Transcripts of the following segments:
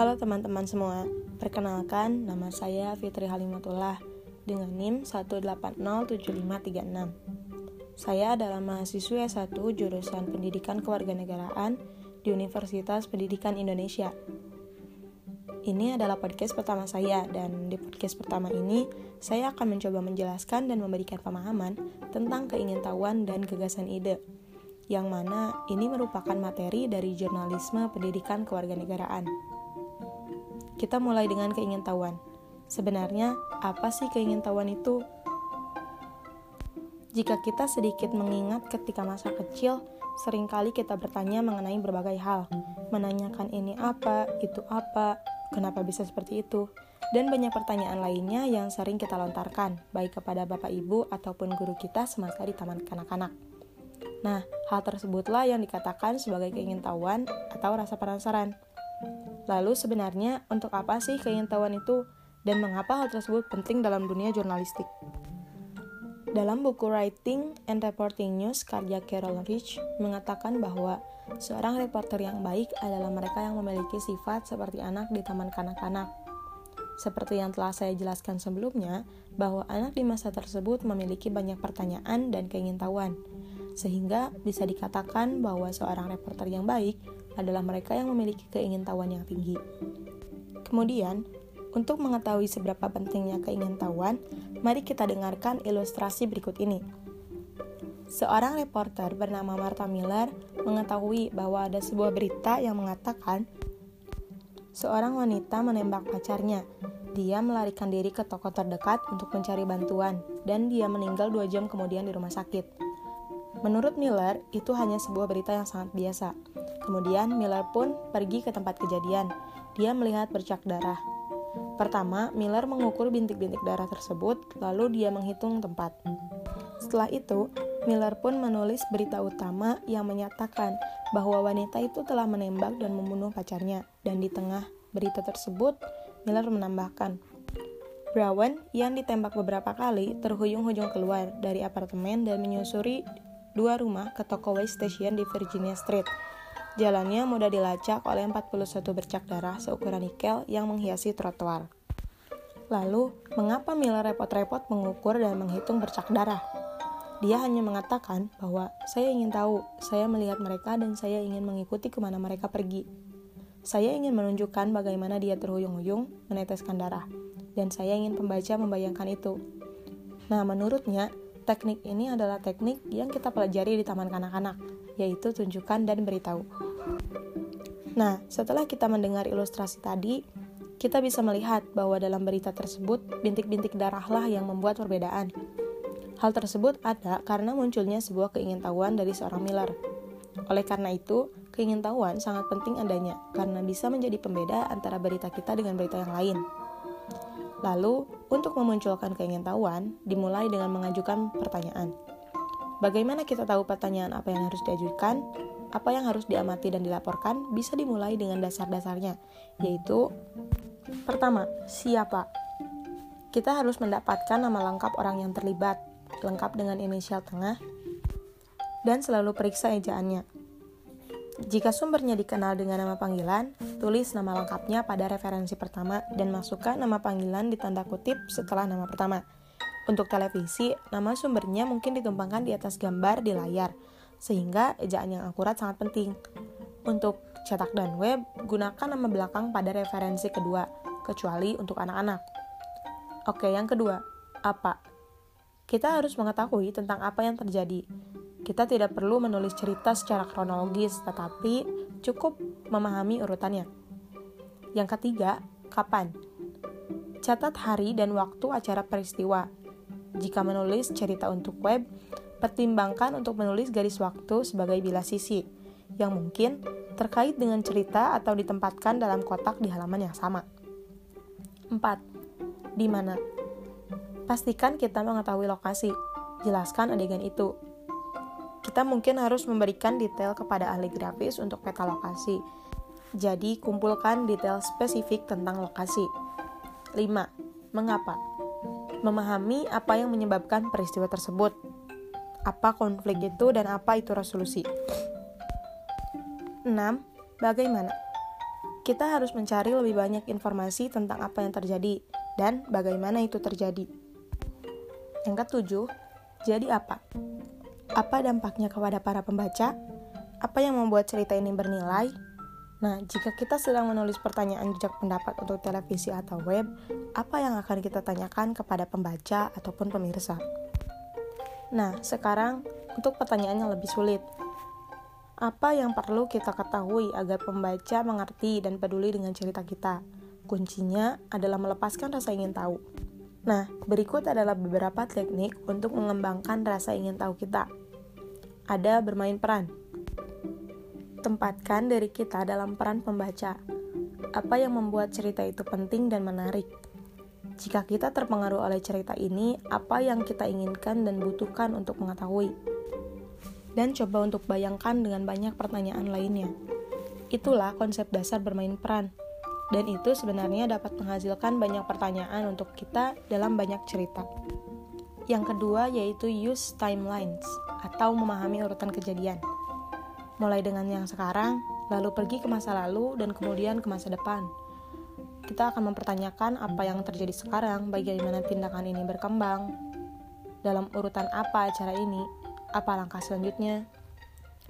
Halo teman-teman semua, perkenalkan nama saya Fitri Halimatullah dengan NIM 1807536. Saya adalah mahasiswa S1 jurusan Pendidikan Kewarganegaraan di Universitas Pendidikan Indonesia. Ini adalah podcast pertama saya dan di podcast pertama ini saya akan mencoba menjelaskan dan memberikan pemahaman tentang keingintahuan dan gagasan ide yang mana ini merupakan materi dari jurnalisme pendidikan kewarganegaraan. Kita mulai dengan keingintahuan. Sebenarnya, apa sih keingintahuan itu? Jika kita sedikit mengingat ketika masa kecil, sering kali kita bertanya mengenai berbagai hal, menanyakan ini apa, itu apa, kenapa bisa seperti itu, dan banyak pertanyaan lainnya yang sering kita lontarkan, baik kepada bapak ibu ataupun guru kita semasa di taman kanak-kanak. Nah, hal tersebutlah yang dikatakan sebagai keingintahuan atau rasa penasaran. Lalu sebenarnya untuk apa sih keingintahuan itu dan mengapa hal tersebut penting dalam dunia jurnalistik? Dalam buku Writing and Reporting News karya Carol Rich mengatakan bahwa seorang reporter yang baik adalah mereka yang memiliki sifat seperti anak di taman kanak-kanak. Seperti yang telah saya jelaskan sebelumnya, bahwa anak di masa tersebut memiliki banyak pertanyaan dan keingintahuan, sehingga bisa dikatakan bahwa seorang reporter yang baik adalah mereka yang memiliki keingintahuan yang tinggi. Kemudian, untuk mengetahui seberapa pentingnya keingintahuan, mari kita dengarkan ilustrasi berikut ini. Seorang reporter bernama Martha Miller mengetahui bahwa ada sebuah berita yang mengatakan seorang wanita menembak pacarnya. Dia melarikan diri ke toko terdekat untuk mencari bantuan, dan dia meninggal dua jam kemudian di rumah sakit. Menurut Miller, itu hanya sebuah berita yang sangat biasa. Kemudian Miller pun pergi ke tempat kejadian. Dia melihat bercak darah. Pertama, Miller mengukur bintik-bintik darah tersebut, lalu dia menghitung tempat. Setelah itu, Miller pun menulis berita utama yang menyatakan bahwa wanita itu telah menembak dan membunuh pacarnya. Dan di tengah berita tersebut, Miller menambahkan, Brown yang ditembak beberapa kali terhuyung-huyung keluar dari apartemen dan menyusuri dua rumah ke toko Way Station di Virginia Street. Jalannya mudah dilacak oleh 41 bercak darah seukuran nikel yang menghiasi trotoar. Lalu, mengapa Miller repot-repot mengukur dan menghitung bercak darah? Dia hanya mengatakan bahwa saya ingin tahu, saya melihat mereka dan saya ingin mengikuti ke mana mereka pergi. Saya ingin menunjukkan bagaimana dia terhuyung-huyung meneteskan darah, dan saya ingin pembaca membayangkan itu. Nah, menurutnya, Teknik ini adalah teknik yang kita pelajari di taman kanak-kanak, yaitu tunjukkan dan beritahu. Nah, setelah kita mendengar ilustrasi tadi, kita bisa melihat bahwa dalam berita tersebut, bintik-bintik darahlah yang membuat perbedaan. Hal tersebut ada karena munculnya sebuah keingintahuan dari seorang Miller. Oleh karena itu, keingintahuan sangat penting adanya karena bisa menjadi pembeda antara berita kita dengan berita yang lain. Lalu, untuk memunculkan keingintahuan, dimulai dengan mengajukan pertanyaan. Bagaimana kita tahu pertanyaan apa yang harus diajukan, apa yang harus diamati dan dilaporkan, bisa dimulai dengan dasar-dasarnya, yaitu Pertama, siapa? Kita harus mendapatkan nama lengkap orang yang terlibat, lengkap dengan inisial tengah, dan selalu periksa ejaannya. Jika sumbernya dikenal dengan nama panggilan, tulis nama lengkapnya pada referensi pertama dan masukkan nama panggilan di tanda kutip setelah nama pertama. Untuk televisi, nama sumbernya mungkin dikembangkan di atas gambar di layar, sehingga ejaan yang akurat sangat penting. Untuk cetak dan web, gunakan nama belakang pada referensi kedua, kecuali untuk anak-anak. Oke, yang kedua, apa? Kita harus mengetahui tentang apa yang terjadi, kita tidak perlu menulis cerita secara kronologis, tetapi cukup memahami urutannya. Yang ketiga, kapan? Catat hari dan waktu acara peristiwa. Jika menulis cerita untuk web, pertimbangkan untuk menulis garis waktu sebagai bilah sisi, yang mungkin terkait dengan cerita atau ditempatkan dalam kotak di halaman yang sama. 4. Di mana? Pastikan kita mengetahui lokasi. Jelaskan adegan itu kita mungkin harus memberikan detail kepada ahli grafis untuk peta lokasi. Jadi, kumpulkan detail spesifik tentang lokasi. 5. Mengapa? Memahami apa yang menyebabkan peristiwa tersebut. Apa konflik itu dan apa itu resolusi. 6. Bagaimana? kita harus mencari lebih banyak informasi tentang apa yang terjadi dan bagaimana itu terjadi. Yang ketujuh, jadi apa? Apa dampaknya kepada para pembaca? Apa yang membuat cerita ini bernilai? Nah, jika kita sedang menulis pertanyaan jejak pendapat untuk televisi atau web, apa yang akan kita tanyakan kepada pembaca ataupun pemirsa? Nah, sekarang untuk pertanyaan yang lebih sulit. Apa yang perlu kita ketahui agar pembaca mengerti dan peduli dengan cerita kita? Kuncinya adalah melepaskan rasa ingin tahu. Nah, berikut adalah beberapa teknik untuk mengembangkan rasa ingin tahu kita. Ada bermain peran. Tempatkan diri kita dalam peran pembaca. Apa yang membuat cerita itu penting dan menarik? Jika kita terpengaruh oleh cerita ini, apa yang kita inginkan dan butuhkan untuk mengetahui? Dan coba untuk bayangkan dengan banyak pertanyaan lainnya. Itulah konsep dasar bermain peran. Dan itu sebenarnya dapat menghasilkan banyak pertanyaan untuk kita dalam banyak cerita. Yang kedua yaitu use timelines atau memahami urutan kejadian mulai dengan yang sekarang, lalu pergi ke masa lalu, dan kemudian ke masa depan. Kita akan mempertanyakan apa yang terjadi sekarang, bagaimana tindakan ini berkembang, dalam urutan apa acara ini, apa langkah selanjutnya,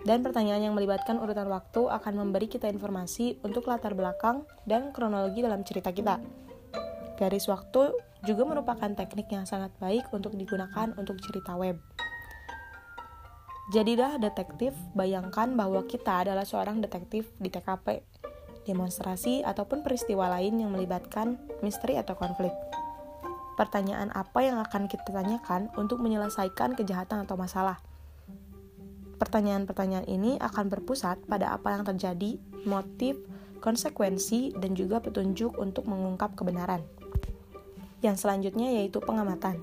dan pertanyaan yang melibatkan urutan waktu akan memberi kita informasi untuk latar belakang dan kronologi dalam cerita kita. Garis waktu juga merupakan teknik yang sangat baik untuk digunakan untuk cerita web. Jadilah detektif, bayangkan bahwa kita adalah seorang detektif di TKP, demonstrasi, ataupun peristiwa lain yang melibatkan misteri atau konflik. Pertanyaan apa yang akan kita tanyakan untuk menyelesaikan kejahatan atau masalah? Pertanyaan-pertanyaan ini akan berpusat pada apa yang terjadi, motif, konsekuensi, dan juga petunjuk untuk mengungkap kebenaran. Yang selanjutnya yaitu pengamatan.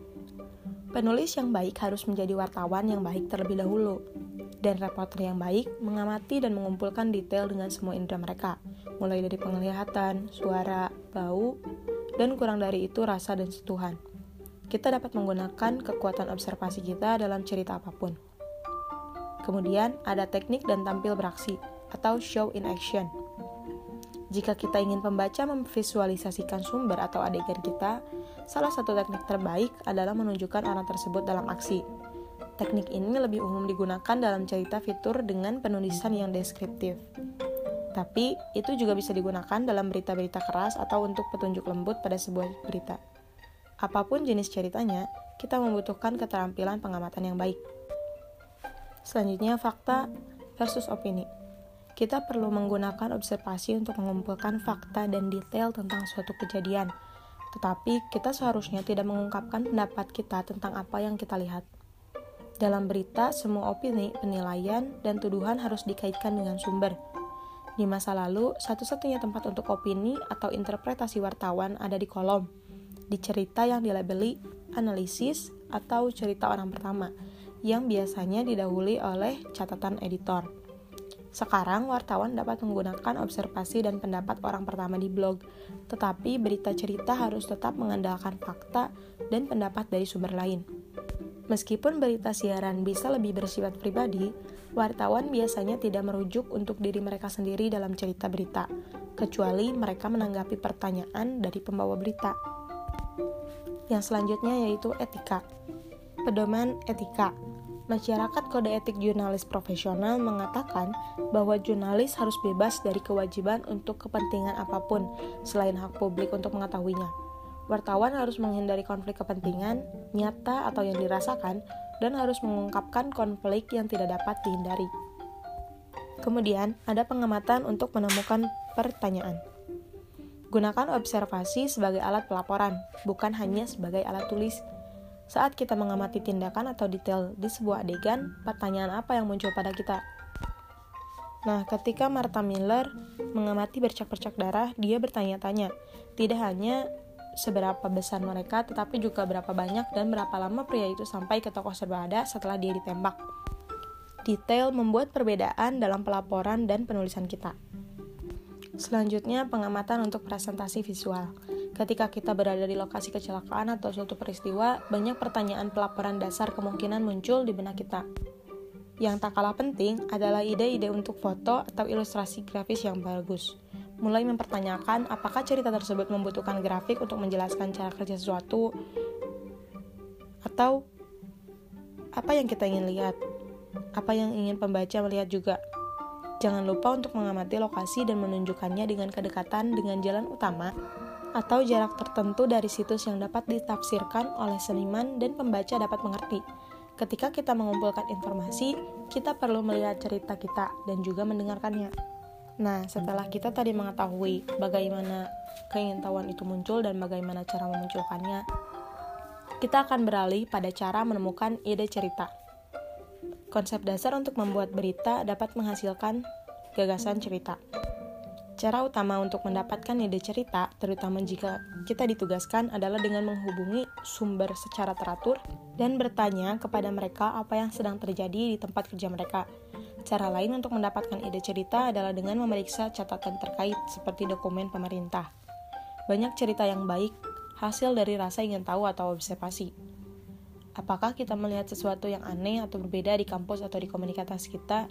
Penulis yang baik harus menjadi wartawan yang baik terlebih dahulu, dan reporter yang baik mengamati dan mengumpulkan detail dengan semua indera mereka, mulai dari penglihatan, suara, bau, dan kurang dari itu rasa dan sentuhan. Kita dapat menggunakan kekuatan observasi kita dalam cerita apa pun. Kemudian ada teknik dan tampil beraksi atau show in action. Jika kita ingin pembaca memvisualisasikan sumber atau adegan kita, Salah satu teknik terbaik adalah menunjukkan orang tersebut dalam aksi. Teknik ini lebih umum digunakan dalam cerita fitur dengan penulisan yang deskriptif. Tapi, itu juga bisa digunakan dalam berita-berita keras atau untuk petunjuk lembut pada sebuah berita. Apa pun jenis ceritanya, kita membutuhkan keterampilan pengamatan yang baik. Selanjutnya, fakta versus opini. Kita perlu menggunakan observasi untuk mengumpulkan fakta dan detail tentang suatu kejadian – tetapi kita seharusnya tidak mengungkapkan pendapat kita tentang apa yang kita lihat. Dalam berita, semua opini, penilaian, dan tuduhan harus dikaitkan dengan sumber. Di masa lalu, satu-satunya tempat untuk opini atau interpretasi wartawan ada di kolom, di cerita yang dilabeli analisis atau cerita orang pertama, yang biasanya didahului oleh catatan editor. Sekarang, wartawan dapat menggunakan observasi dan pendapat orang pertama di blog, tetapi berita cerita harus tetap mengandalkan fakta dan pendapat dari sumber lain. Meskipun berita siaran bisa lebih bersifat pribadi, wartawan biasanya tidak merujuk untuk diri mereka sendiri dalam cerita berita, kecuali mereka menanggapi pertanyaan dari pembawa berita. Yang selanjutnya yaitu etika. Pedoman etika Masyarakat Kode Etik Jurnalis Profesional mengatakan bahwa jurnalis harus bebas dari kewajiban untuk kepentingan apa pun selain hak publik untuk mengetahuinya. Wartawan harus menghindari konflik kepentingan, nyata atau yang dirasakan, dan harus mengungkapkan konflik yang tidak dapat dihindari. Kemudian, ada pengamatan untuk menemukan pertanyaan. Gunakan observasi sebagai alat pelaporan, bukan hanya sebagai alat tulis saat kita mengamati tindakan atau detail di sebuah adegan, pertanyaan apa yang muncul pada kita? Nah, ketika Martha Miller mengamati bercak-bercak darah, dia bertanya-tanya, tidak hanya seberapa besar mereka, tetapi juga berapa banyak dan berapa lama pria itu sampai ke toko serbada setelah dia ditembak. Detail membuat perbedaan dalam pelaporan dan penulisan kita. Selanjutnya, pengamatan untuk presentasi visual. Ketika kita berada di lokasi kecelakaan atau suatu peristiwa, banyak pertanyaan pelaporan dasar kemungkinan muncul di benak kita. Yang tak kalah penting adalah ide-ide untuk foto atau ilustrasi grafis yang bagus. mulai mempertanyakan apakah cerita tersebut membutuhkan grafik untuk menjelaskan cara kerja sesuatu atau apa yang kita ingin lihat, apa yang ingin pembaca melihat juga. Jangan lupa untuk mengamati lokasi dan menunjukkannya dengan kedekatan dengan jalan utama atau jarak tertentu dari situs yang dapat ditafsirkan oleh seniman dan pembaca dapat mengerti. Ketika kita mengumpulkan informasi, kita perlu melihat cerita kita dan juga mendengarkannya. Nah, setelah kita tadi mengetahui bagaimana keingintahuan itu muncul dan bagaimana cara memunculkannya, kita akan beralih pada cara menemukan ide cerita. Konsep dasar untuk membuat berita dapat menghasilkan gagasan cerita. Cara utama untuk mendapatkan ide cerita, terutama jika kita ditugaskan, adalah dengan menghubungi sumber secara teratur dan bertanya kepada mereka apa yang sedang terjadi di tempat kerja mereka. Cara lain untuk mendapatkan ide cerita adalah dengan memeriksa catatan terkait seperti dokumen pemerintah. Banyak cerita yang baik hasil dari rasa ingin tahu atau observasi. Apakah kita melihat sesuatu yang aneh atau berbeda di kampus atau di komunitas kita?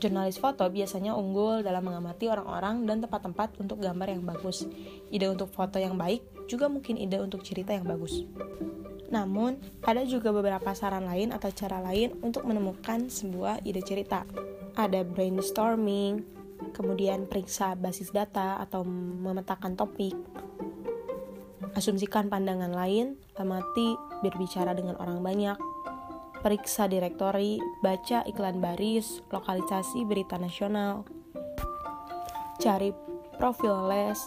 Jurnalis foto biasanya unggul dalam mengamati orang-orang dan tempat-tempat untuk gambar yang bagus. Ide untuk foto yang baik juga mungkin ide untuk cerita yang bagus. Namun, ada juga beberapa saran lain atau cara lain untuk menemukan sebuah ide cerita. Ada brainstorming, kemudian periksa basis data atau memetakan topik, asumsikan pandangan lain, amati berbicara dengan orang banyak, periksa direktori, baca iklan baris, lokalisasi berita nasional, cari profil les,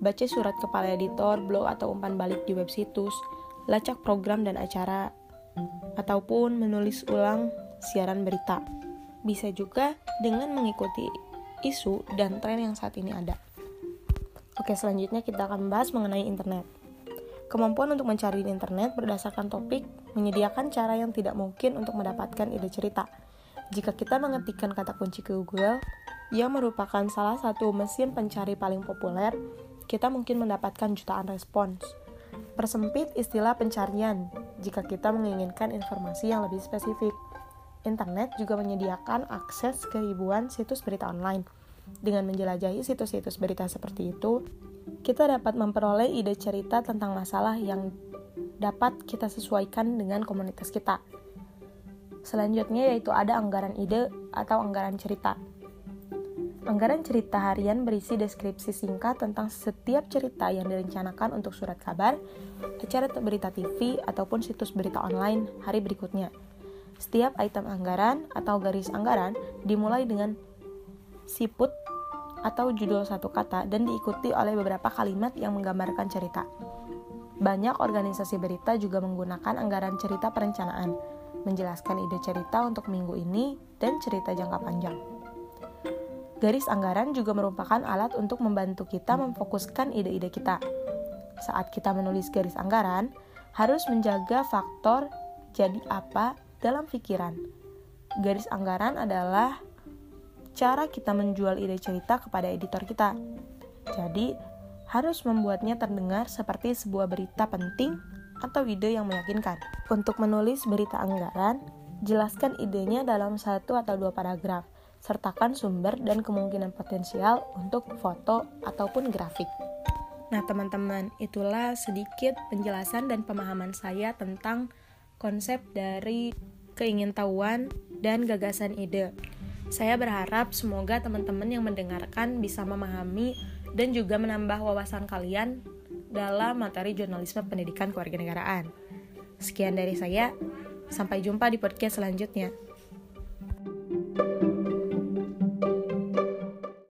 baca surat kepala editor, blog atau umpan balik di web situs, lacak program dan acara, ataupun menulis ulang siaran berita. Bisa juga dengan mengikuti isu dan tren yang saat ini ada. Oke, selanjutnya kita akan membahas mengenai internet. Kemampuan untuk mencari di internet berdasarkan topik menyediakan cara yang tidak mungkin untuk mendapatkan ide cerita. Jika kita mengetikkan kata kunci ke Google, yang merupakan salah satu mesin pencari paling populer, kita mungkin mendapatkan jutaan respons. Persempit istilah pencarian jika kita menginginkan informasi yang lebih spesifik. Internet juga menyediakan akses ke ribuan situs berita online. Dengan menjelajahi situs-situs berita seperti itu, kita dapat memperoleh ide cerita tentang masalah yang dapat kita sesuaikan dengan komunitas kita. Selanjutnya yaitu ada anggaran ide atau anggaran cerita. Anggaran cerita harian berisi deskripsi singkat tentang setiap cerita yang direncanakan untuk surat kabar, acara berita TV, ataupun situs berita online hari berikutnya. Setiap item anggaran atau garis anggaran dimulai dengan siput atau judul satu kata dan diikuti oleh beberapa kalimat yang menggambarkan cerita. Banyak organisasi berita juga menggunakan anggaran cerita perencanaan, menjelaskan ide cerita untuk minggu ini dan cerita jangka panjang. Garis anggaran juga merupakan alat untuk membantu kita memfokuskan ide-ide kita. Saat kita menulis garis anggaran, harus menjaga faktor jadi apa dalam pikiran. Garis anggaran adalah cara kita menjual ide cerita kepada editor kita. Jadi, harus membuatnya terdengar seperti sebuah berita penting atau ide yang meyakinkan. Untuk menulis berita anggaran, jelaskan idenya dalam satu atau dua paragraf, sertakan sumber dan kemungkinan potensial untuk foto ataupun grafik. Nah, teman-teman, itulah sedikit penjelasan dan pemahaman saya tentang konsep dari keingintahuan dan gagasan ide. Saya berharap semoga teman-teman yang mendengarkan bisa memahami dan juga menambah wawasan kalian dalam materi jurnalisme pendidikan kewarganegaraan. Sekian dari saya, sampai jumpa di podcast selanjutnya.